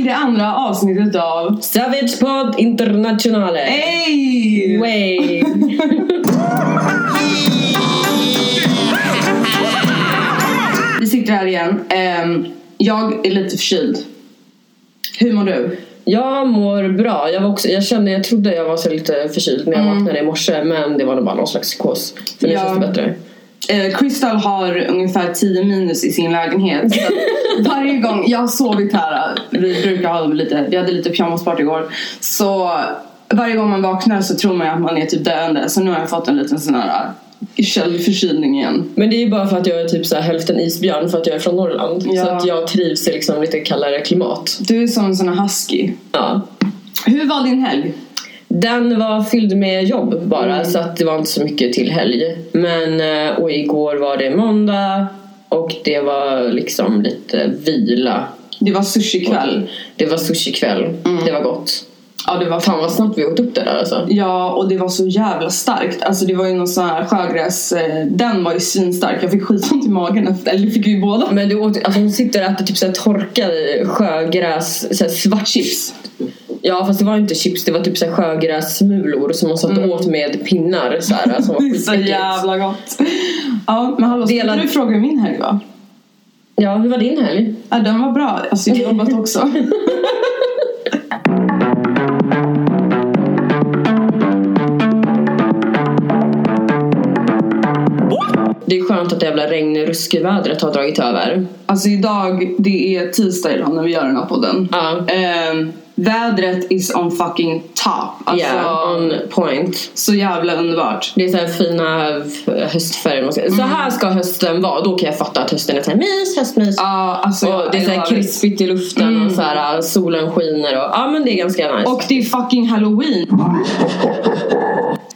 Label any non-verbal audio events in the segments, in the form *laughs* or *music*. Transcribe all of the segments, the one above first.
till det andra avsnittet av Savage Pod Internationale! Hey! Way! Vi sitter här igen. Ehm, jag är lite förkyld. Hur mår du? Jag mår bra. Jag, var också, jag kände, jag trodde jag var så lite förkyld när jag vaknade i morse men det var nog bara någon slags psykos. För nu Ja. känns det bättre. Eh, Crystal har ungefär 10 minus i sin lägenhet. Så *laughs* varje gång, jag har sovit här, vi brukar ha lite, vi hade lite pyjamaspart igår. Så varje gång man vaknar så tror man att man är typ döende. Så nu har jag fått en liten sån här köldförkylning igen. Men det är ju bara för att jag är typ så här hälften isbjörn för att jag är från Norrland. Ja. Så att jag trivs i liksom lite kallare klimat. Du är som en sån här husky. Ja. Hur var din helg? Den var fylld med jobb bara Mm. så att det var inte så mycket till helg. Men eh, och igår var det måndag och det var liksom lite vila. Det var sushi-kväll. Det var sushi-kväll. Mm. Det var gott. Ja, det var Fan vad snabbt vi åt upp det där alltså. Ja, och det var så jävla starkt. Alltså det var ju någon sån här sjögräs... Eh, den var ju svinstark. Jag fick skitont i magen efter. Eller fick vi båda. Men du åt, alltså hon sitter och äter typ såhär torkad sjögräs, såhär svart chips. Ja fast det var inte chips, det var typ såhär sjögrässmulor som hon satt och åt med pinnar såhär, som var Mm. så skitäckligt. jävla gott. Ja, men hallå, Delad- du fråga hur min helg var? Ja, hur var din helg? Ja, den var bra. Alltså jag har jobbat också. *laughs* Det är skönt att det jävla regn-ruskvädret har dragit över. Alltså idag, det är tisdag idag när vi gör den här podden. Ja. Ehm, vädret is on fucking top. Alltså, yeah, on point. så jävla underbart. Det är så här fina höstfärger. Så här ska hösten vara. Då kan jag fatta att hösten är så här mys, höstmys. Ja, alltså och det är I så här love it. krispigt i luften och så här, solen skiner och ja men det är ganska nice. Och det är fucking halloween.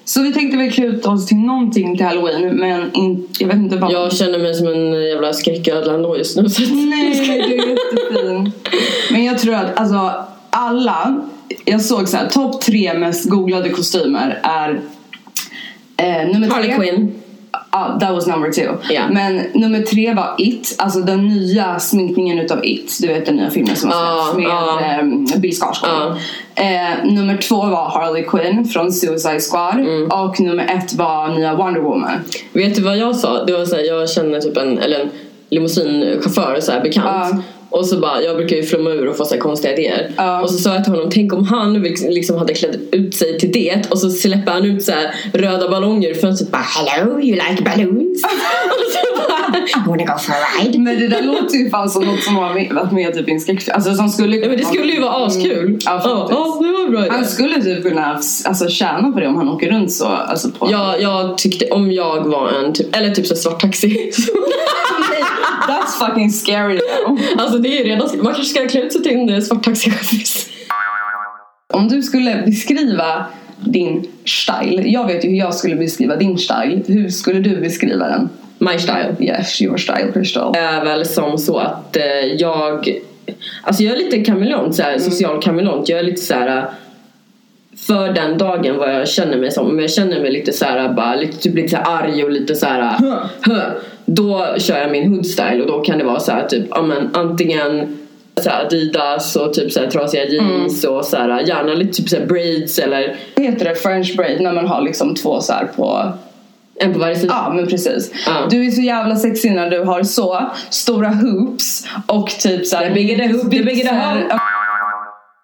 Så vi tänkte väl klä ut oss till någonting till halloween men in, jag vet inte vad. jag känner mig som en jävla skräcködla ändå just nu. Så Nej, du är jättefin. *laughs* Men jag tror att alltså alla, jag såg så här, topp tre mest googlade kostymer är eh, nummer Harley tre. Quinn. Ja, that was number two. Ja. Men nummer tre var It, alltså den nya sminkningen utav It. Du vet den nya filmen som har släppts med ja. ehm, Bill Skarsgård. Ja. Eh, nummer två var Harley Quinn från Suicide Squad. Mm. Och nummer ett var nya Wonder Woman. Vet du vad jag sa? Det var så här, jag känner typ en, eller en limousinchaufför så här, bekant. Ja. Och så bara, jag brukar ju flumma ur och få så konstiga idéer. Ja. Och så sa jag till honom, tänk om han liksom- liksom hade klätt ut sig till det och så släpper han ut så här röda ballonger ur fönstret bara Hello, you like balloons? och så bara, I wanna go for a ride. Men det där låter ju fan som något som har med- varit med typ i en skräckfilm. Alltså som skulle Ja, men det skulle ju vara askul. Mm, ja, faktiskt. ja, det var bra idé. Han skulle typ kunna alltså, tjäna på det om han åker runt så. Alltså på Ja, jag tyckte om jag var en typ, eller typ så svart taxi. *laughs* *laughs* That's fucking scary though. alltså det är redan, man kanske ska klä ut sig till en eh, svart taxichaufför. Om du skulle beskriva din style. Jag vet ju hur jag skulle beskriva din style. Hur skulle du beskriva den? My style. Yes, your style Crystal. Det är väl som så att eh, jag Alltså jag är lite kameleont, social kameleont. Jag är lite så här. För den dagen vad jag känner mig som. Om jag känner mig lite så här, bara, lite, typ lite så arg och lite så här. Huh. Hö, då kör jag min hoodstyle och då kan det vara så här, typ ja, men, antingen så här, Adidas och typ så här, trasiga jeans och så här, gärna lite typ så här, braids eller heter det? French braid när man har liksom två så här på... en på varje sida. Ja men precis. Ja. Du är så jävla sexig när du har så stora hoops och typ så här The bigger the hoop, the bigger the byxor.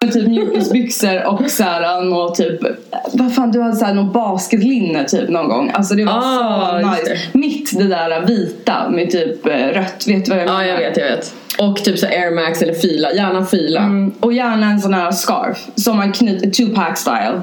Typ mjukisbyxor och så här något typ Vad fan du hade så här något basketlinne typ någon gång Alltså det var Ah, så nice Mitt det där vita med typ eh, rött, vet du vad jag Ja jag vet, jag vet. Och typ så Air Max eller fila, gärna fila. Mm, och gärna en sån här scarf som man knyter, two-pack style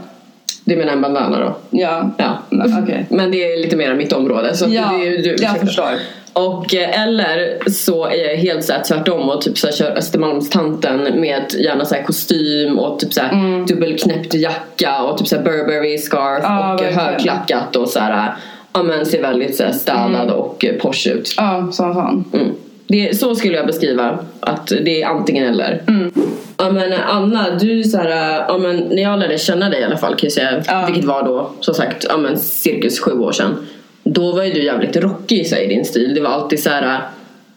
Du menar en bandana då? Ja, Ja. Men, okej Men det är lite mer mitt område. Så Ja, det är du, jag förstår. Och eh, eller så är jag helt så här tvärtom och typ så här kör Östermalmstanten med gärna så här kostym och typ så här Mm. dubbelknäppt jacka och typ så här Burberry scarf Ja, och verkligen. högklackat och så här ja men ser väldigt så här städad Mm. och eh, posh ut. Ja, som fan Mm. Det, så skulle jag beskriva att det är antingen eller. Mm. Ja men Anna, du är så här, ja men när jag lärde känna dig i alla fall kan jag säga, Ja. vilket var då som sagt, ja men cirkus sju år sedan. Då var ju du jävligt rockig i din stil. Det var alltid så här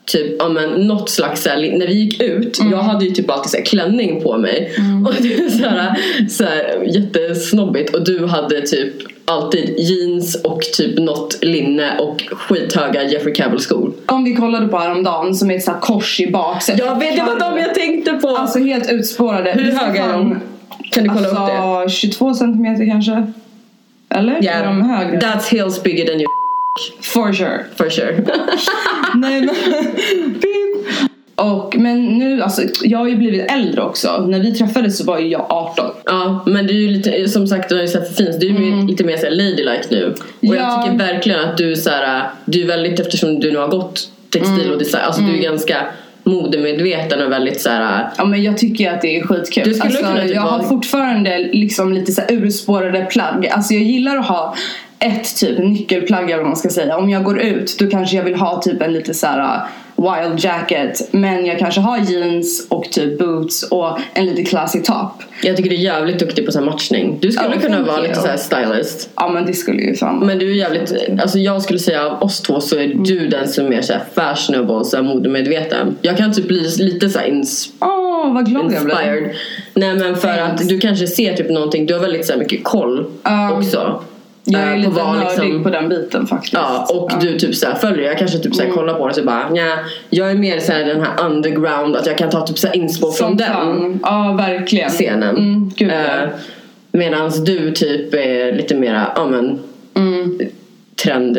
Typ, ja men något slags såhär, när vi gick ut, Mm. jag hade ju typ alltid såhär klänning på mig och *laughs* det är såhär, såhär jättesnobbigt och du hade typ alltid jeans och typ något linne och skithöga Jeffrey Cavill skor. Om vi kollade på häromdagen som är ett så här kors i bak. så- Jag vet, det var de jag tänkte på! Alltså helt utspårade. Hur höga är de? Kan du kolla upp det? Alltså 22 centimeter kanske? Eller? Är de högre? That's heels bigger than your For sure. for sure. *laughs* Nej men... Och, men nu, alltså jag har ju blivit äldre också. När vi träffades så var ju jag 18. ja, men du är ju lite, som sagt du är ju för fint. Du är ju lite mer så här ladylike nu. Och Ja. jag tycker verkligen att du är så här, du är väldigt, eftersom du nu har gått textil och design, alltså du är ganska modemedveten och väldigt så här. Ja men jag tycker att det är skitkul. Du skulle alltså, kunna typ jag har fortfarande liksom lite så här urspårade plagg. Alltså jag gillar att ha ett typ nyckelplagg eller vad man ska säga. Om jag går ut då kanske jag vill ha typ en lite så här uh, wild jacket. Men jag kanske har jeans och typ boots och en lite classy top. Jag tycker du är jävligt duktig på så matchning. Du skulle Oh, kunna vara you. lite så här stylist. Ja men det skulle ju fan Men du är jävligt, alltså jag skulle säga av oss två så är du den som är mer så här fashionable, så här modemedveten. Jag kan typ bli lite så här ins- Åh vad glad jag blev. inspired. Nej men för Thanks. att du kanske ser typ någonting, du har väldigt så mycket koll Ja. också. Jag Eh, är på lite nördig liksom- på den biten faktiskt. Ja, och du typ såhär följer, jag kanske typ såhär Mm. kollar på det och så bara nja, jag är mer såhär den här underground, att jag kan ta typ såhär inspo från den. Ja verkligen. scenen. Mm, gud, ja. Eh, Medans du typ är lite mera, ja men Mm. trend,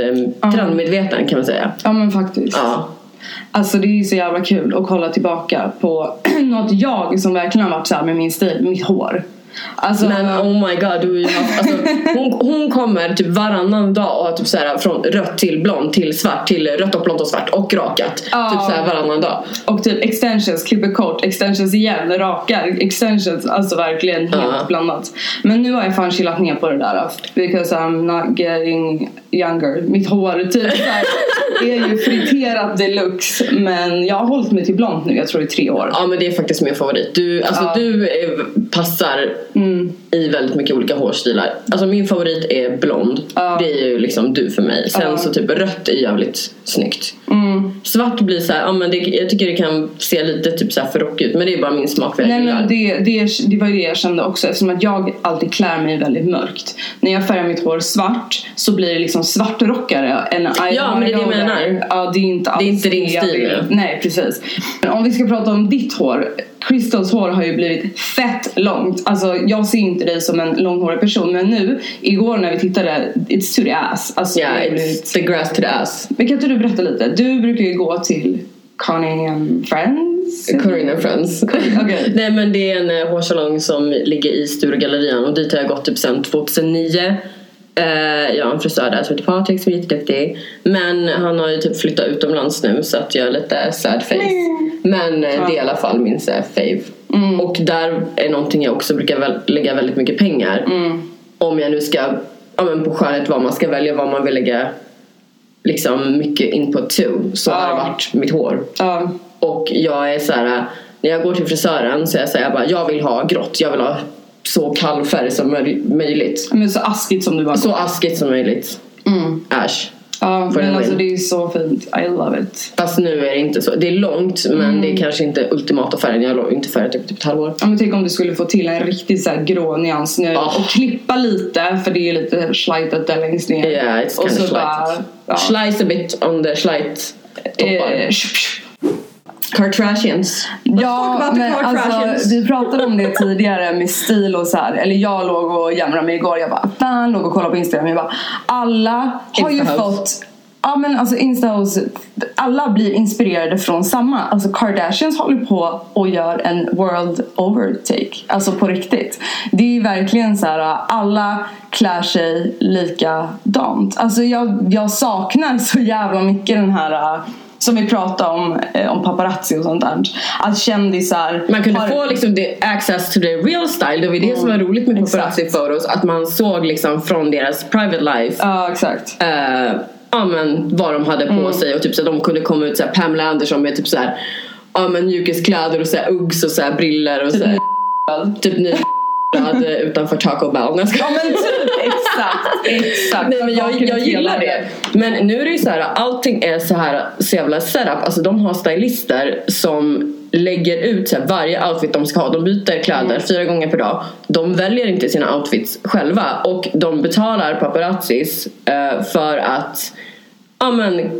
trendmedveten kan man säga. Ja men faktiskt. Ja. Alltså det är ju så jävla kul att kolla tillbaka på *clears throat* något jag som verkligen har varit så här med min stil, mitt hår. Alltså, Men oh my god, du har haft, alltså, hon, hon kommer typ varannan dag och har typ såhär från rött till blond till svart till rött och blont och svart och rakat. Ja. Typ såhär varannan dag. och typ extensions, klipper kort, extensions igen, rakar, extensions. Alltså verkligen helt Ja. blandat. Men nu har jag fan chillat ner på det där. Because I'm not getting younger. Mitt hår typ så här, *laughs* är ju friterat deluxe. Men jag har hållit mig till blont nu, jag tror i tre år. Ja men det är faktiskt min favorit. Du, alltså, Ja. du är, passar Mm. i väldigt mycket olika hårstilar. Alltså min favorit är blond. Ja. Det är ju liksom du för mig. Sen Ja. så typ rött är jävligt snyggt. Mm. Svart blir så här, ja men det, jag tycker det kan se lite typ så här för rockigt ut men det är bara min smak för Nej men det, det, det var ju det jag kände också eftersom att jag alltid klär mig väldigt mörkt. När jag färgar mitt hår svart så blir det liksom svartrockare än Ja, men det är det jag menar. Ja det är inte alls Det är inte din stil. Nej precis. Men om vi ska prata om ditt hår. Crystals hår har ju blivit fett långt. Alltså jag ser inte dig som en långhårig person men nu, igår när vi tittade, it's to the ass. Alltså, har it's blivit... the grass to the ass. Men kan inte du berätta lite? Du brukar ju gå till Conning and Friends. Corinna Friends. Okej. *laughs* Nej men det är en eh, hårsalong som ligger i Sturegallerian och dit har jag gått typ sedan 2009. Eh, jag har en frisör där som heter Patrik som är jätteduktig. Men han har ju typ flyttat utomlands nu så att jag är lite sad face. Men eh, det är i alla fall min så fave. Och där är någonting jag också brukar väl, lägga väldigt mycket pengar. Om jag nu ska, ja men på skönhet vad man ska välja, vad man vill lägga liksom mycket input to. Så har det Ja. varit mitt hår. Ja. Och jag är så här, när jag går till frisören så är jag så här, jag bara, jag vill ha grått, jag vill ha så kall färg som möj- möjligt. Men så askigt som du bara Så askigt som möjligt. Mm. Äsch. Ja, the men alltså det är så fint. I love it. Fast nu är det inte så. Det är långt men Mm. det är kanske inte ultimata färgen. Jag har inte färgat upp typ ett halvår. Ja, men tänk om du skulle få till en riktigt så grå nyans nu Ah. och klippa lite för det är lite slitet där längst ner. Yeah, it's kind of bara... slight. Ja, Slice a bit on the slight toppar. eh, Kardashians. Ja, men alltså, vi pratade om det tidigare med stil och så här. Eller jag låg och jämrade mig igår. Jag bara, fan, låg och kollade på Instagram. Jag bara, alla har ju fått Ja men alltså Instahouse, alla blir inspirerade från samma. Alltså Kardashians håller på och gör en world overtake. Alltså på riktigt. Det är verkligen så här, alla klär sig likadant. Alltså jag, jag saknar så jävla mycket den här som vi pratade om, eh, om paparazzi och sånt där. Att kändisar Man kunde har- få liksom access to the real style. Det var det som var roligt med paparazzi photos. Att man såg liksom från deras private life. Ja exakt. eh, ja men vad de hade på Mm. sig och typ så de kunde komma ut så här, Pamela Anderson med typ så här, ja men mjukiskläder och så här, Uggs och så här, briller och så här, typ ny utanför Taco Bell. Ja men typ exakt, exakt. Nej men jag, jag gillar det. Men nu är det ju så här, allting är så här så jävla setup. Alltså de har stylister som lägger ut så här, varje outfit de ska ha. De byter kläder fyra gånger per dag. De väljer inte sina outfits själva och de betalar paparazzis eh, för att ja men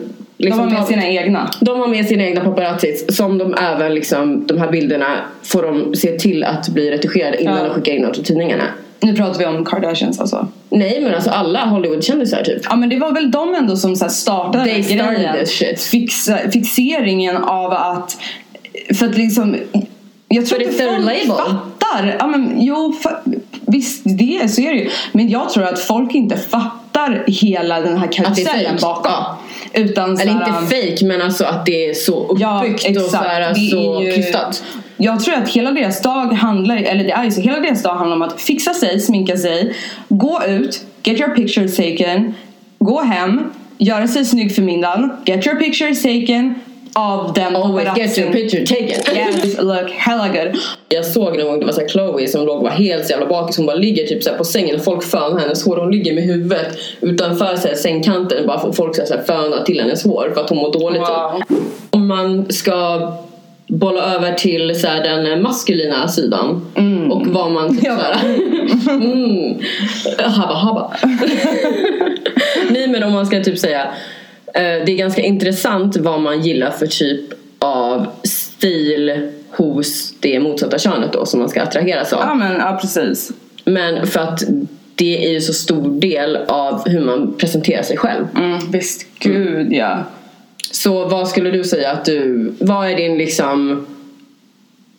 De liksom har med sina egna. de har med sina egna paparazzis som de även liksom, de här bilderna får de se till att bli retuscherade innan Ja. de skickar in dem till tidningarna. Nu pratar vi om Kardashians alltså. Nej men alltså alla Hollywood-kändisar typ. Ja men det var väl de ändå som så startade They den started grejen. this shit. Fixa, fixeringen av att, för att liksom jag tror inte folk label. fattar. Ja, men, jo, fa- visst det så är det ju. Men jag tror att folk inte fattar hela den här karusellen bakom. Ja. Utan så Eller inte fake men alltså att det är så Ja, uppbyggt och exakt. så, här, så ju- krystat. Jag tror att hela deras dag handlar, eller det är ju så, hela deras dag handlar om att fixa sig, sminka sig, gå ut, get your pictures taken, gå hem, göra sig snygg för middagen, get your pictures taken av den Always get your picture taken. Yes, look hella good. Jag såg någon gång det var så här Chloe som låg var helt så jävla bakis. Hon bara ligger typ så här på sängen och folk fönar hennes hår. Hon ligger med huvudet utanför så här sängkanten. Bara för folk så här till hennes hår för att hon mår dåligt. Wow. Typ. Om man ska bolla över till så här, den maskulina sidan och vad man typ Ja. så här, *laughs* mm, habba habba. *laughs* Nej men om man ska typ säga det är ganska intressant vad man gillar för typ av stil hos det motsatta könet då som man ska attraheras av. Ja men ja precis. Men för att det är ju så stor del av hur man presenterar sig själv. Mm, visst, gud ja. Så vad skulle du säga att du, vad är din liksom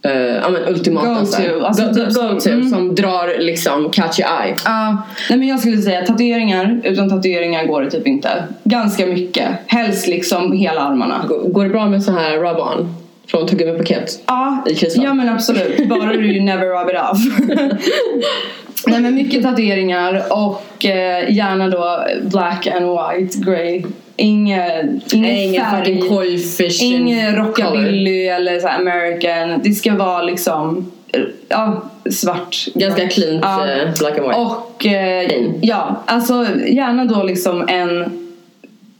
eh, ja men ultimata så här, alltså go, typ go, som- go-to mm. som drar liksom catch your eye. Ja, nej men jag skulle säga tatueringar, utan tatueringar går det typ inte. Ganska mycket. Helst liksom hela armarna. Går- Går det bra med så här rub-on? Från tuggummi-paket? Ja, I krisen. ja men absolut. Bara du never rub it off. *laughs* Nej men mycket tatueringar och eh, gärna då black and white, grey. Inget, ingen Ingen färg. fucking koi Ingen color. rockabilly eller så american. Det ska vara liksom ja, svart. Ganska cleant Ja. eh, black and white. Och eh, Plain. ja, alltså gärna då liksom en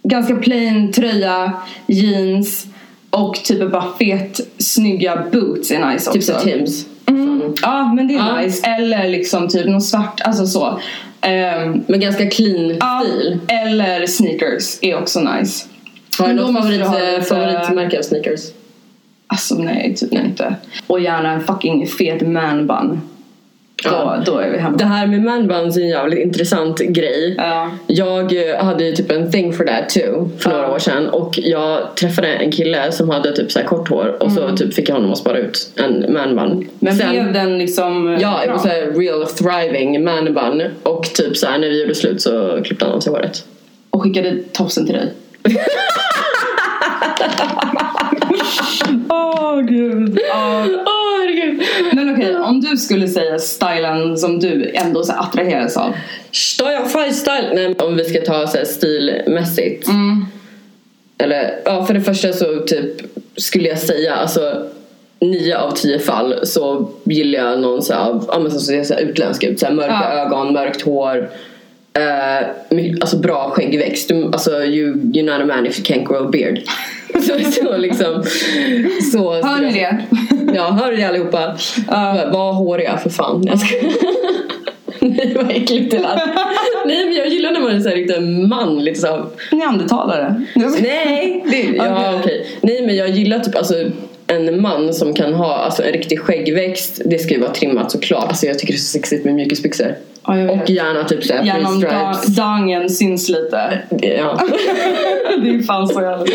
ganska plain tröja, jeans och typ bara fet snygga boots är nice typ också. så Tims. Mm. Ja men det är Ja. nice. Eller liksom typ någon svart, alltså så. Ehm, Men ganska clean ja, stil. eller sneakers är också nice. Har du något favorit, eh, lite- favoritmärke av sneakers? Alltså nej, typ inte. Och gärna en fucking fet man bun. Ja. då är vi hemma. Det här med manbuns är en jävligt intressant grej. Ja. Jag eh, hade ju typ en thing for that too för Ja. några år sedan och jag träffade en kille som hade typ så kort hår och så typ fick jag honom att spara ut en manbun. Mm. Men Sen- blev den liksom Ja, det bra? var så här real thriving manbun och typ så här när vi gjorde slut så klippte han av sig håret. Och skickade tofsen till dig? *laughs* Åh gud. Ja. Okej, om du skulle säga stilen som du ändå så här attraheras av. Style. Nej, om vi ska ta så här stilmässigt. Mm. Eller ja, för det första så typ skulle jag säga alltså nio av tio fall så gillar jag någon så här, ja, men som ser så här utländsk ut. Så här, mörka Ja. ögon, mörkt hår. My- alltså bra skäggväxt. Alltså you, you're not a man if you can't grow a beard. *laughs* så, så liksom. Så, Hör ni det? *laughs* Ja, hör ni allihopa? Ja. Var håriga för fan. Jag ska... *laughs* Nej vad äckligt det lät. Nej men jag gillar när man är så här riktigt man. Här, Neandertalare. Nej, det, ja, okej. Nej men jag gillar typ alltså en man som kan ha alltså, en riktig skäggväxt. Det ska ju vara trimmat såklart. Alltså, jag tycker det är så sexigt med mjukisbyxor. Ja. Och gärna typ såhär Gärna om da- dangen syns lite. Ja. *laughs* det är fan så jävla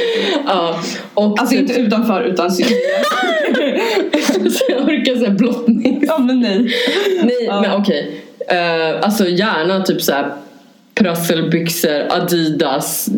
ja. Och Alltså typ, inte utanför utan syns. *laughs* så jag orkar säga blottning. ja men nej. Nej Ja. men okej. Eh, alltså gärna typ såhär prasselbyxor, Adidas,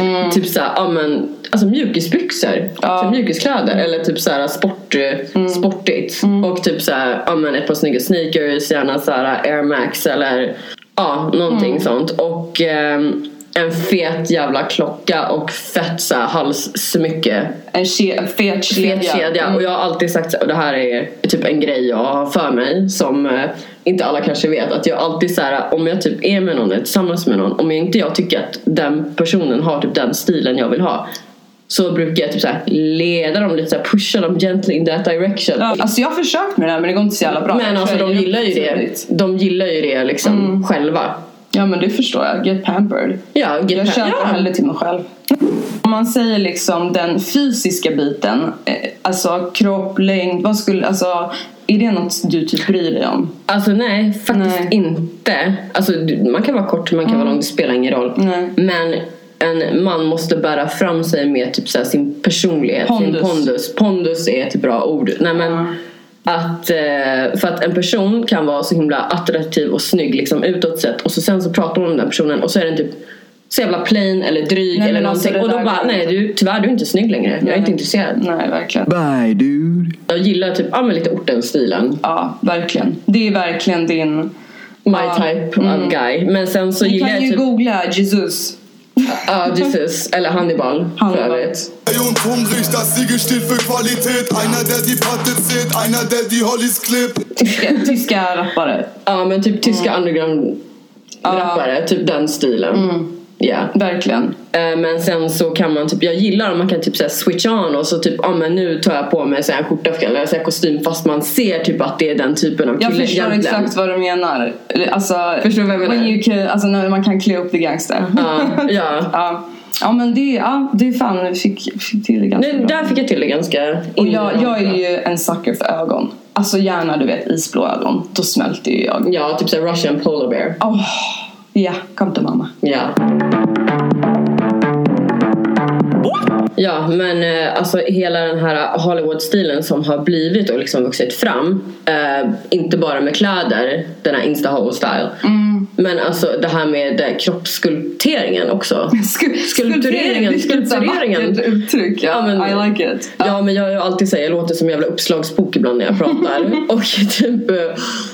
Mm. typ såhär, ja men alltså mjukisbyxor, Ja. mjukiskläder eller typ såhär sport, Mm. sportigt och typ såhär, ja men ett par snygga sneakers, gärna såhär Air Max eller ja någonting Mm. sånt och ehm, en fet jävla klocka och fett så här halssmycke. En ke- fet kedja. Fet kedja. Mm. Och jag har alltid sagt, och det här är typ en grej jag har för mig som eh, inte alla kanske vet. Att jag alltid så här, om jag typ är med någon eller tillsammans med någon, om jag inte jag tycker att den personen har typ den stilen jag vill ha. Så brukar jag typ så leda dem lite så pusha dem gently in that direction. Ja, alltså jag har försökt med det här men det går inte så jävla bra. Men alltså de gillar ju det. De gillar ju det liksom själva. Ja men det förstår jag. Get pampered. Ja, get Jag köper ja. hellre till mig själv. Om man säger liksom den fysiska biten, eh, alltså kropp, längd, vad skulle, alltså är det något du typ bryr dig om? Alltså nej, faktiskt Nej. inte. Alltså, man kan vara kort, man kan vara lång, det spelar ingen roll. Nej. Men en man måste bära fram sig med typ så sin personlighet, Pondus. sin pondus. Pondus är ett bra ord. Nej, men Ja. Att, eh, för att en person kan vara så himla attraktiv och snygg liksom, utåt sett och så sen så pratar man om den personen och så är den typ så jävla plain eller dryg Nej, eller alltså, någonting. och då bara, nej du, tyvärr du är inte snygg längre. Jag är Nej. inte intresserad. Nej, verkligen. Bye, dude. Jag gillar typ, ja men lite orten-stilen. Ja, verkligen. Det är verkligen din... My Ja. type Mm. of guy. Men sen så Du gillar kan jag ju typ googla Jesus. Ja, Jesus. Eller Hannibal. för Hannibal. övrigt. Und hungrig, das Siegel steht für Qualität. Einer, der die Patte zählt, einer, der die Hollies klippt. Tyska, tyska rappare. Ja, men typ tyska Mm. underground-rappare. Typ den stilen. Ja. Verkligen. Eh, Men sen så kan man typ, jag gillar om man kan typ såhär switch on och så typ, ja men nu tar jag på mig så här en skjorta eller så här kostym fast man ser typ att det är den typen av Jag kille förstår egentligen. exakt vad du menar. Alltså, Förstår du vad jag menar? You can, alltså när man kan klä upp the gangster. Ja, ja. *laughs* ja. ja men det, ja, det fan, fick, fick till det ganska Nu, bra. där fick jag till det ganska Och jag, jag är ju en sucker för ögon. Alltså gärna du vet isblå ögon. Då smälter ju jag. Ja, typ såhär Russian polar bear. Åh, ja, kom till mamma. Ja. Ja, men eh, alltså hela den här Hollywood-stilen som har blivit och liksom vuxit fram. Eh, inte bara med kläder, den här insta-ho-style. Men alltså det här med kroppsskulpteringen också. *laughs* Sku- Skulptureringen, skulptureringen. vackert uttryck. Ja, Ja, men- I like it. Ja, men jag, jag alltid säger, jag låter som en jävla uppslagsbok ibland när jag pratar. *laughs* och typ... eh,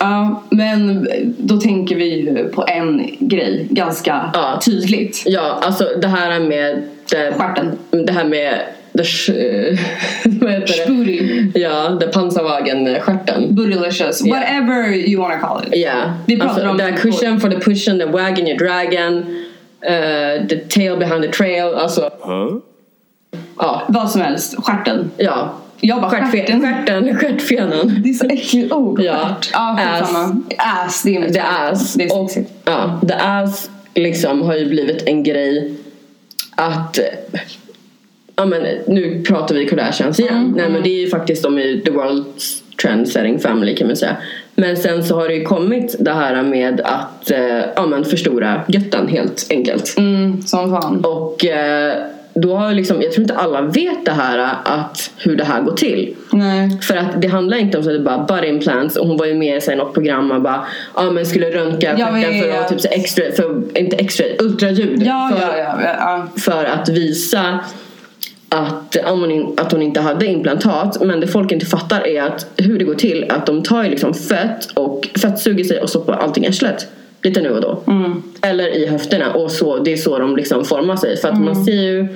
Ja, men då tänker vi ju på en grej ganska Ja. tydligt. Ja, alltså det här med... Det, Stjärten. det här med... The sh- *laughs* vad heter det? Ja, the pansarwagen-stjärten. Bootylicious. Yeah. Whatever you wanna call it. Yeah. Vi pratar alltså, om the det cushion for the pushing, the wagon you're dragon, uh, the tail behind the trail. Alltså, ja. Vad som helst. Stjärten. Ja. Jag bara stjärten. Stjärten, stjärtfenan. Det är så äckligt ord. Ja. Stjärt. Ja, Ass. skitsamma. Ass. Det är The ass. Det är och, ja, the ass liksom har ju blivit en grej att eh, Ja men nu pratar vi Kardashians igen. Mm, Nej men det är ju faktiskt de i the world's trendsetting family kan man säga. Men sen så har det ju kommit det här med att eh, ja, men förstora götten helt enkelt. Mm, som fan. Och eh, då har liksom, jag tror inte alla vet det här att hur det här går till. Nej. För att det handlar inte om så att det bara butt implants och hon var ju med i något program och bara ja men skulle röntga Jag stjärten för att typ så extra, för, inte extra, ultraljud. Ja, för, ja, ja, ja. för att visa att, att hon inte hade implantat men det folk inte fattar är att hur det går till att de tar ju liksom fett och fettsuger sig och stoppar allting i arslet lite nu och då Mm. eller i höfterna och så, det är så de liksom formar sig för att Mm. man ser ju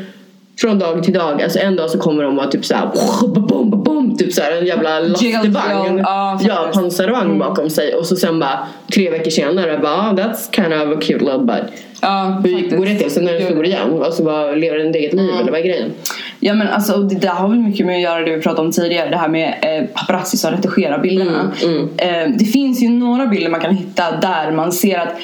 från dag till dag, alltså en dag så kommer de vara typ såhär bom, bom, typ såhär en jävla lastvagn jiggle. Ja, pansarvagn bakom sig och så sen bara tre veckor senare bara ah, that's kind of a cute little butt Ja, hur går det till? Sen när det går igen? Alltså vad, lever den ett eget liv eller vad är grejen? Ja men alltså det där har väl mycket med att göra det vi pratade om tidigare. Det här med eh, paparazzi som retuscherar bilderna. Mm, Eh, det finns ju några bilder man kan hitta där man ser att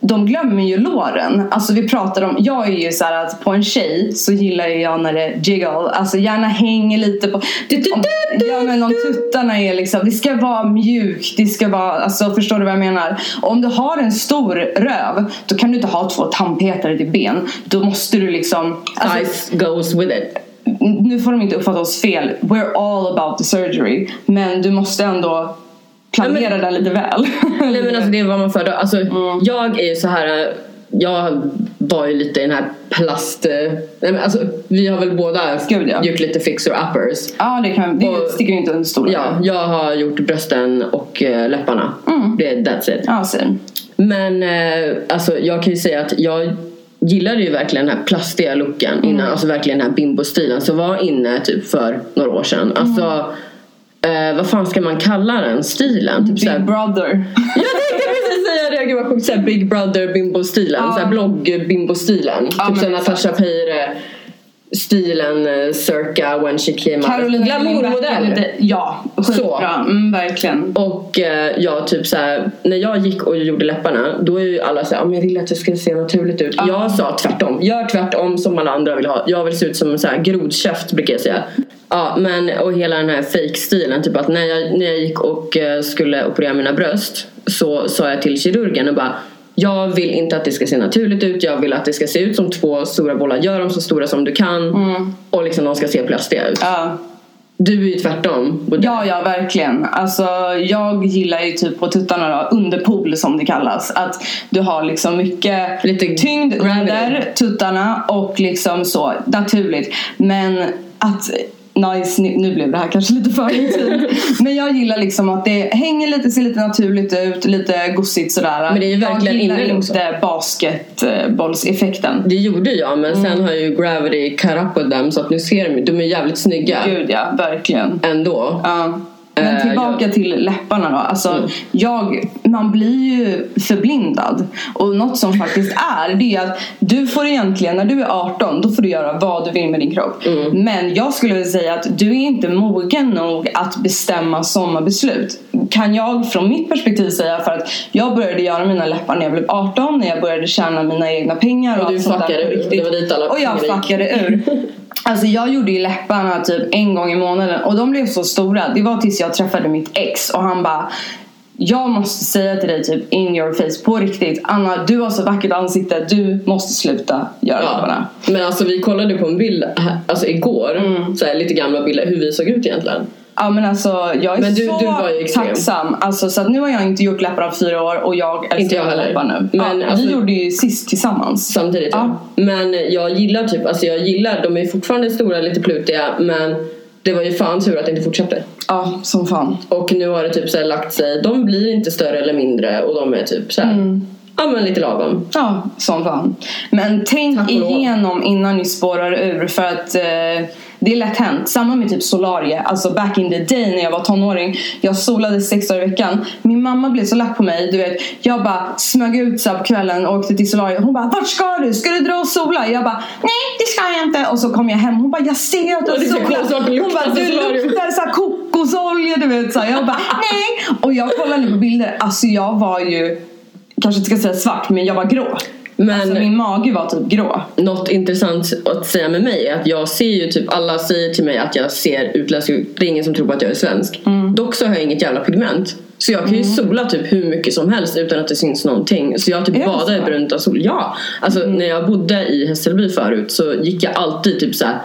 de glömmer ju låren. Alltså vi pratar om, jag är ju så här att på en tjej så gillar jag när det jiggle, alltså gärna hänger lite på. Du, du, Om, du, ja men om tuttarna är liksom, det ska vara mjukt, det ska vara, alltså förstår du vad jag menar? Och om du har en stor röv, då kan du inte ha två tandpetare till ben. Då måste du liksom, alltså, Size goes with it. Nu får de inte uppfatta oss fel. We're all about the surgery. Men du måste ändå planera men- den lite väl. Nej men alltså det är vad man föredrar. Alltså Mm. jag är ju så här. Jag var ju lite i den här plast... Nej men alltså vi har väl båda Gud, ja. gjort lite fixer uppers. ja, det, kan, det Och- sticker ju inte under stolen. Ja, jag har gjort brösten och eh, läpparna. Mm. Det är that's it. Ja. Men eh, alltså jag kan ju säga att jag gillade ju verkligen den här plastiga looken innan, Mm. alltså verkligen den här bimbo-stilen som var inne typ för några år sedan. Alltså, eh, vad fan ska man kalla den stilen? Typ såhär, Big brother. *laughs* jag tänkte precis säga det, gud vad sjukt. Såhär Big Brother bimbo-stilen, Ja. såhär blogg-bimbo-stilen. Ja, typ såhär Natasha. Peire stilen eh, circa when she came out. Carolina Glamourmodell. Ja, skitbra. Mm, verkligen. Och eh, jag typ såhär, när jag gick och gjorde läpparna då är ju alla såhär, ah, men jag vill att det ska se naturligt ut. Jag sa tvärtom, gör tvärtom som alla andra vill ha. Jag vill se ut som en såhär grodkäft brukar jag säga. Ja men och hela den här fake-stilen, typ att när jag, när jag gick och eh, skulle operera mina bröst så sa jag till kirurgen och bara jag vill inte att det ska se naturligt ut, jag vill att det ska se ut som två stora bollar. Gör dem så stora som du kan och liksom de ska se plastiga ut. Ja. Du är ju tvärtom. Ja, ja, verkligen. Alltså, jag gillar ju typ på tuttarna då, underpool som det kallas. Att du har liksom mycket Lite tyngd gravity. under tuttarna och liksom så naturligt. Men att Nice, nu blev det här kanske lite för intimt. *laughs* Men jag gillar liksom att det hänger lite, ser lite naturligt ut, lite gossigt sådär. Men det är ju verkligen jag gillar också. inte basketbollseffekten. Det gjorde jag men sen har ju Gravity cut up with them så att nu ser de de är jävligt snygga Gud ja, verkligen. ändå. Ja. Men Eh, tillbaka till läpparna då. Alltså, Mm. jag, man blir ju förblindad. Och något som faktiskt är, det är att du får egentligen, när du är 18, då får du göra vad du vill med din kropp. Mm. Men jag skulle vilja säga att du är inte mogen nog att bestämma sådana beslut. Kan jag från mitt perspektiv säga för att jag började göra mina läppar när jag blev 18, när jag började tjäna mina egna pengar. Och du sånt där fuckade ur. Det var dit alla Och jag fuckade ur. *laughs* Alltså jag gjorde ju läpparna typ en gång i månaden och de blev så stora. Det var tills jag träffade mitt ex och han bara jag måste säga till dig typ in your face på riktigt Anna du har så vackert ansikte du måste sluta göra läpparna. Ja. Men alltså vi kollade på en bild alltså igår, Mm. så här, lite gamla bilder, hur vi såg ut egentligen. Ja men alltså jag är Men du- så du var ju tacksam. Alltså, så att nu har jag inte gjort läppar av fyra år och jag älskar Inte jag heller. läppar nu. Men ja, alltså- vi gjorde ju sist tillsammans. Samtidigt ja. Men jag gillar typ, alltså jag gillar, de är fortfarande stora, lite plutiga men det var ju fan tur att det inte fortsatte. Ja som fan. Och nu har det typ så lagt sig, de blir inte större eller mindre och de är typ så här, Mm. ja men lite lagom. Ja, som fan. Men tänk igenom innan ni spårar ur för att eh, det är lätt hänt. Samma med typ solarie. Alltså back in the day när jag var tonåring. Jag solade sex dagar i veckan. Min mamma blev så lack på mig. Du vet, jag bara smög ut så på kvällen och åkte till solarie. Hon bara, vart ska du? Ska du dra och sola? Jag bara, nej det ska jag inte. Och så kom jag hem. Hon bara, jag ser att du solar. Hon bara, du solarium." luktar så här kokosolja du vet. Så här. Jag bara, nej. Och jag kollade nu på bilder. Alltså jag var ju, kanske inte ska säga svart men jag var grå. Men Alltså min mage var typ grå. något intressant att säga med mig är att jag ser ju typ, alla säger till mig att jag ser utländsk ut. Det är ingen som tror på att jag är svensk. Mm. Dock så har jag inget jävla pigment. Så jag kan ju sola typ hur mycket som helst utan att det syns någonting. Så jag typ badar? Mm. i brunt av sol. Ja! Alltså när jag bodde i Hässelby förut så gick jag alltid typ så här.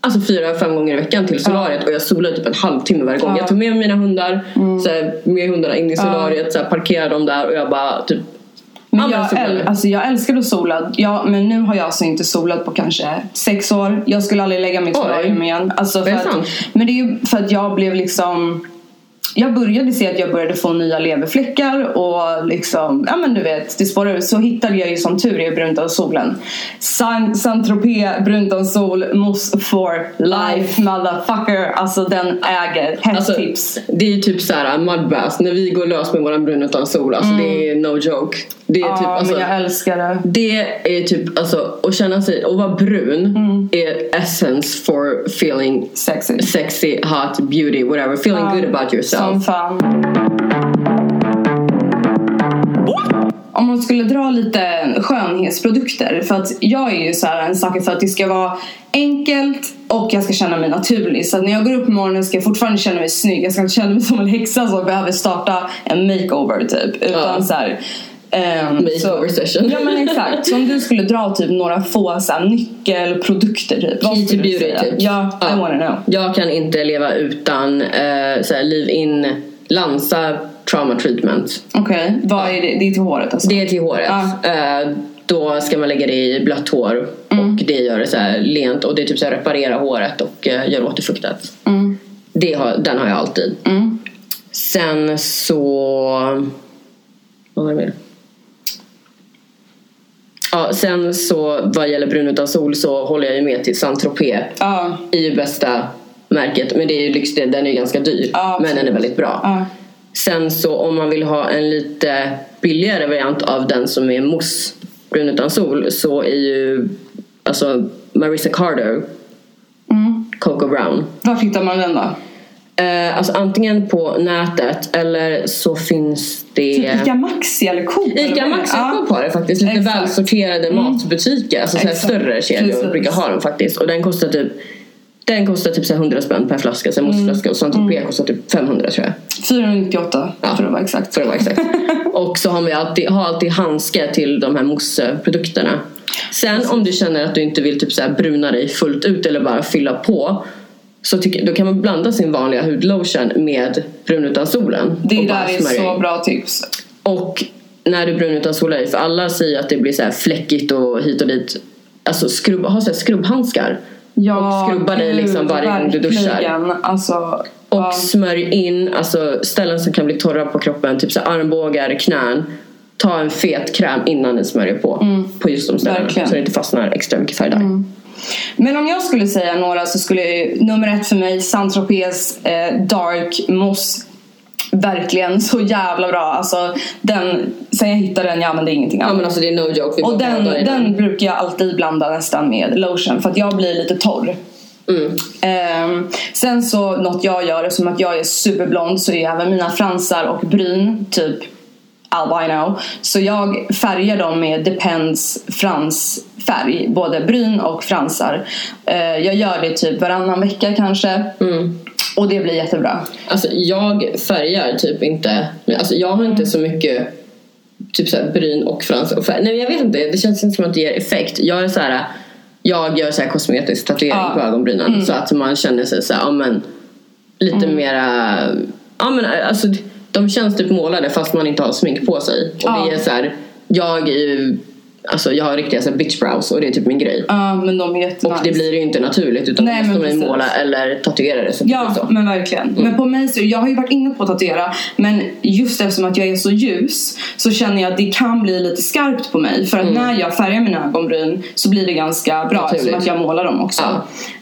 Alltså fyra, fem gånger i veckan till solariet och jag solade typ en halvtimme varje gång. Ja. Jag tog med mig mina hundar, så här, med hundarna in i solariet, så här, parkerade dem där och jag bara typ Men Ja, men jag, äl, alltså jag älskar att sola. Ja, men nu har jag alltså inte solat på kanske sex år. Jag skulle aldrig lägga Oj. solarium igen. Alltså för Det att, men det är ju för att jag blev liksom jag började se att jag började få nya leverfläckar och liksom, ja men du vet, det spårade. Så hittade jag ju som tur är brunt av solen. San- Saint-Tropez brunt av sol, mousse for life motherfucker. Alltså den äger. Hett Alltså, tips. det är ju typ såhär mudbath, när vi går lös med våran brun utan sol, alltså det är no joke. Det är. Ja, typ, alltså, men jag älskar det. det är typ, alltså att känna sig, att vara brun Mm. är essence for feeling Sexy. sexy, hot, beauty, whatever. Feeling Ja, good about yourself. Som fan. Om man skulle dra lite skönhetsprodukter. För att jag är ju så här en sak för att det ska vara enkelt och jag ska känna mig naturlig. Så när jag går upp på morgonen ska jag fortfarande känna mig snygg. Jag ska inte känna mig som en häxa som behöver starta en makeover typ. Utan Ja. så här, Makeover så- session. Ja men exakt. Så om du skulle dra typ några få så här, nyckelprodukter typ. Key to beauty säga? tips. Ja, I wanna know. Jag kan inte leva utan eh, såhär, leave-in Lansa trauma treatment. Okej, vad är det? Det är till håret alltså? Det är till håret. Ja. Eh, då ska man lägga det i blött hår Mm. och det gör det så här lent och det typ så här reparera håret och uh, gör återfuktat. Mm. Det har, den har jag alltid. Mm. Sen så... Vad var det mer? Ja, sen så vad gäller brun utan sol så håller jag ju med till Saint-Tropez. Ja. är ju bästa märket. Men det är ju lyx, den är ju ganska dyr. Ja, men den är väldigt bra. Ja. Sen så om man vill ha en lite billigare variant av den som är mousse brun utan sol så är ju alltså Marissa Carter Mm. Coco Brown. Var hittar man den då? Eh, alltså antingen på nätet eller så finns det Typ Ica Maxi eller Coop? Ica? Maxi och på det faktiskt. Lite Exakt. välsorterade matbutiker. Alltså så större kedjor Precis. brukar ha dem faktiskt. Och den kostar typ den kostar typ så här 100 spänn per flaska, sen Mm. mousseflaska och Saint-Tropez kostar typ 500 tror jag. 498 Ja. för att vara exakt. För att vara exakt. *laughs* och så har vi alltid, har alltid handske till de här mousseprodukterna. Sen om du känner att du inte vill typ så bruna dig fullt ut eller bara fylla på så tycker, då kan man blanda sin vanliga hudlotion med brun utan solen. Det där är smörja så bra tips. Och när du brun utan sola dig, för alla säger att det blir så här fläckigt och hit och dit. Alltså skrubb, ha så här skrubbhandskar. och skrubba dig liksom varje gång du duschar. Alltså, Och ja. smörj in alltså ställen som kan bli torra på kroppen, typ så armbågar, knän. Ta en fet kräm innan ni smörjer på. På just de ställena. Verkligen. Så det inte fastnar extra mycket färg där. Men om jag skulle säga några så skulle nummer ett för mig Saint-Tropez eh, Dark Moss Verkligen så jävla bra. Alltså, den, sen jag hittade den, jag använde ingenting Ja annat. men alltså det är no joke. Vi Och den, den brukar jag alltid blanda nästan med lotion för att jag blir lite torr. Mm. Ehm, sen så något jag gör, eftersom att jag är superblond så är även mina fransar och bryn typ albino. Så jag färgar dem med Depends fransfärg, både bryn och fransar. Ehm, jag gör det typ varannan vecka kanske. Mm. Och det blir jättebra. Alltså jag färgar typ inte. Alltså jag har inte så mycket typ så bryn och frans och färg. Nej jag vet inte. Det känns inte som att det ger effekt. Jag är så här. Jag gör så här kosmetisk tatuering Ja. på ögonbrynen så att man känner sig så här, ja men lite mera ja men alltså de känns typ målade fast man inte har smink på sig. Och Ja. det är så här. Jag är ju Alltså jag har riktiga så bitch brows och det är typ min grej. Ja, men de är jättenice. Och det blir ju inte naturligt utan Nej, måste man måla eller tatuera det det Ja, så. men verkligen. Men på mig så, jag har ju varit inne på att tatuera men just eftersom att jag är så ljus så känner jag att det kan bli lite skarpt på mig för att när jag färgar mina ögonbryn så blir det ganska bra Naturligt. eftersom att jag målar dem också.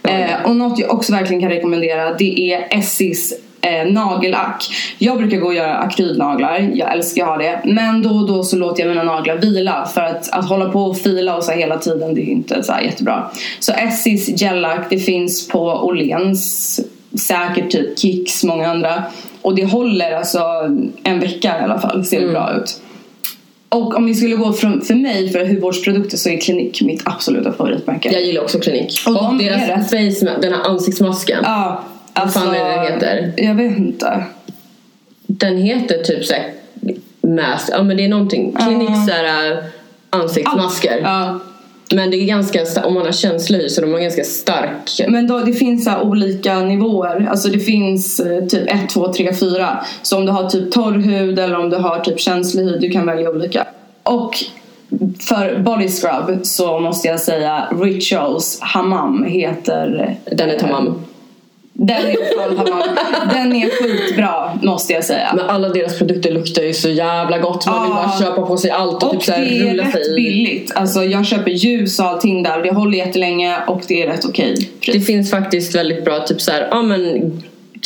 Ja. Eh, och något jag också verkligen kan rekommendera det är Essis eh, nagellack. Jag brukar gå och göra akrylnaglar, jag älskar att ha det. Men då och då så låter jag mina naglar vila för att, att hålla på och fila och så hela tiden det är inte så jättebra. Så Essis gellack det finns på Åhléns, säkert typ Kicks, många andra. Och det håller alltså en vecka i alla fall, ser det bra ut. Och om vi skulle gå från, för mig för hudvårdsprodukter så är Klinik mitt absoluta favoritmärke. Jag gillar också klinik. Och Och, de deras face, den här ansiktsmasken. Ja, Vad alltså, fan är det den heter? Jag vet inte. Den heter typ såhär mask. Ja men det är någonting. Klinik såhär äh, ansiktsmasker. Ja. Men det är ganska, om man har känslig så de har ganska stark. Men då, det finns så olika nivåer. Alltså det finns eh, typ 1, 2, 3, 4. Så om du har typ torr hud eller om du har typ känslig hud, du kan välja olika. Och för body scrub så måste jag säga Rituals Hammam heter Den är tamam. Den är. Den är sjukt bra måste jag säga. Men alla deras produkter luktar ju så jävla gott. Man vill bara köpa på sig allt och, Och typ såhär det är rulla sig rätt i. billigt. Alltså jag köper ljus och allting där. Det håller jättelänge och det är rätt okej Det pris. finns faktiskt väldigt bra typ såhär, ja men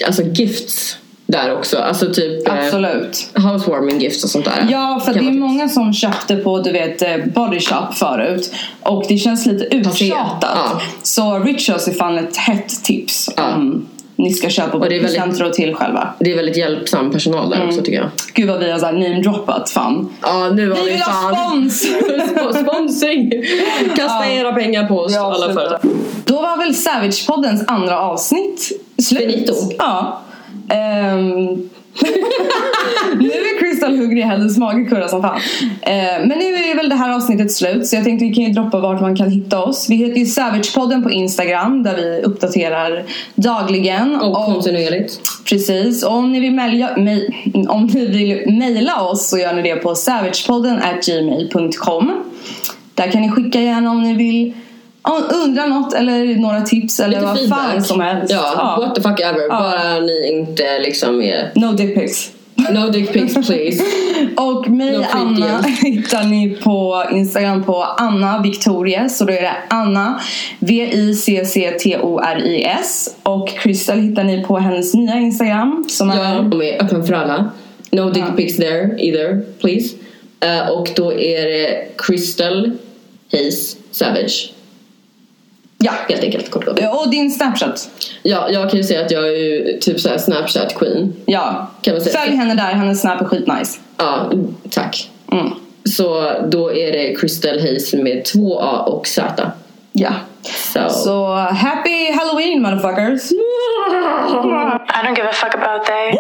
alltså gifts där också. Alltså typ eh, Absolut. housewarming gifts och sånt där. Ja, för det är många som köpte på du vet eh, Body Shop förut och det känns lite uttjatat. Ja. Så Rituals är fan ett hett tips Ja. om ni ska köpa väldigt- presenter och till själva. Det är väldigt hjälpsam personal där Mm. också tycker jag. Gud vad vi har namedroppat fan. Ja nu har Vi vi vill ha fan spons! Sp- *laughs* sponsring! Kasta Ja. era pengar på oss Ja, alla företag. Då var väl Savage-poddens andra avsnitt slut. Finito. Ja. Ehm, *laughs* nu är Crystal hungrig, hennes mage kurrar som fan. Ehm, men nu är väl det här avsnittet slut så jag tänkte vi kan ju droppa vart man kan hitta oss. Vi heter ju Savage-podden på Instagram där vi uppdaterar dagligen. Och kontinuerligt. Precis, och om ni vill mejla, mejla oss så gör ni det på savagepodden gmail.com Där kan ni skicka gärna om ni vill ja, undra något eller några tips eller Lite vad fan feedback. som helst. Ja, what the fuck ever. Ja. Bara ni inte liksom är... No dick pics. No dick pics *laughs* please. Och mig No Anna *laughs* hittar ni på Instagram på Anna Victorias. Så då är det Anna V-I-C-C-T-O-R-I-S. Och Crystal hittar ni på hennes nya Instagram som Ja, de är öppen för alla. No dick Ja. pics there either, please. Eh, och då är det Crystal Hayes Savage. Ja. Helt enkelt, kort och. Och din Snapchat. Ja, jag kan ju säga att jag är ju typ såhär Snapchat queen. Ja. Kan man säga. Följ henne där, hennes Snap är skitnice. Ja, tack. Mm. Så då är det Crystal Hayes med två A och Z. Ja. Så... Så happy Halloween motherfuckers! I don't give a fuck about they.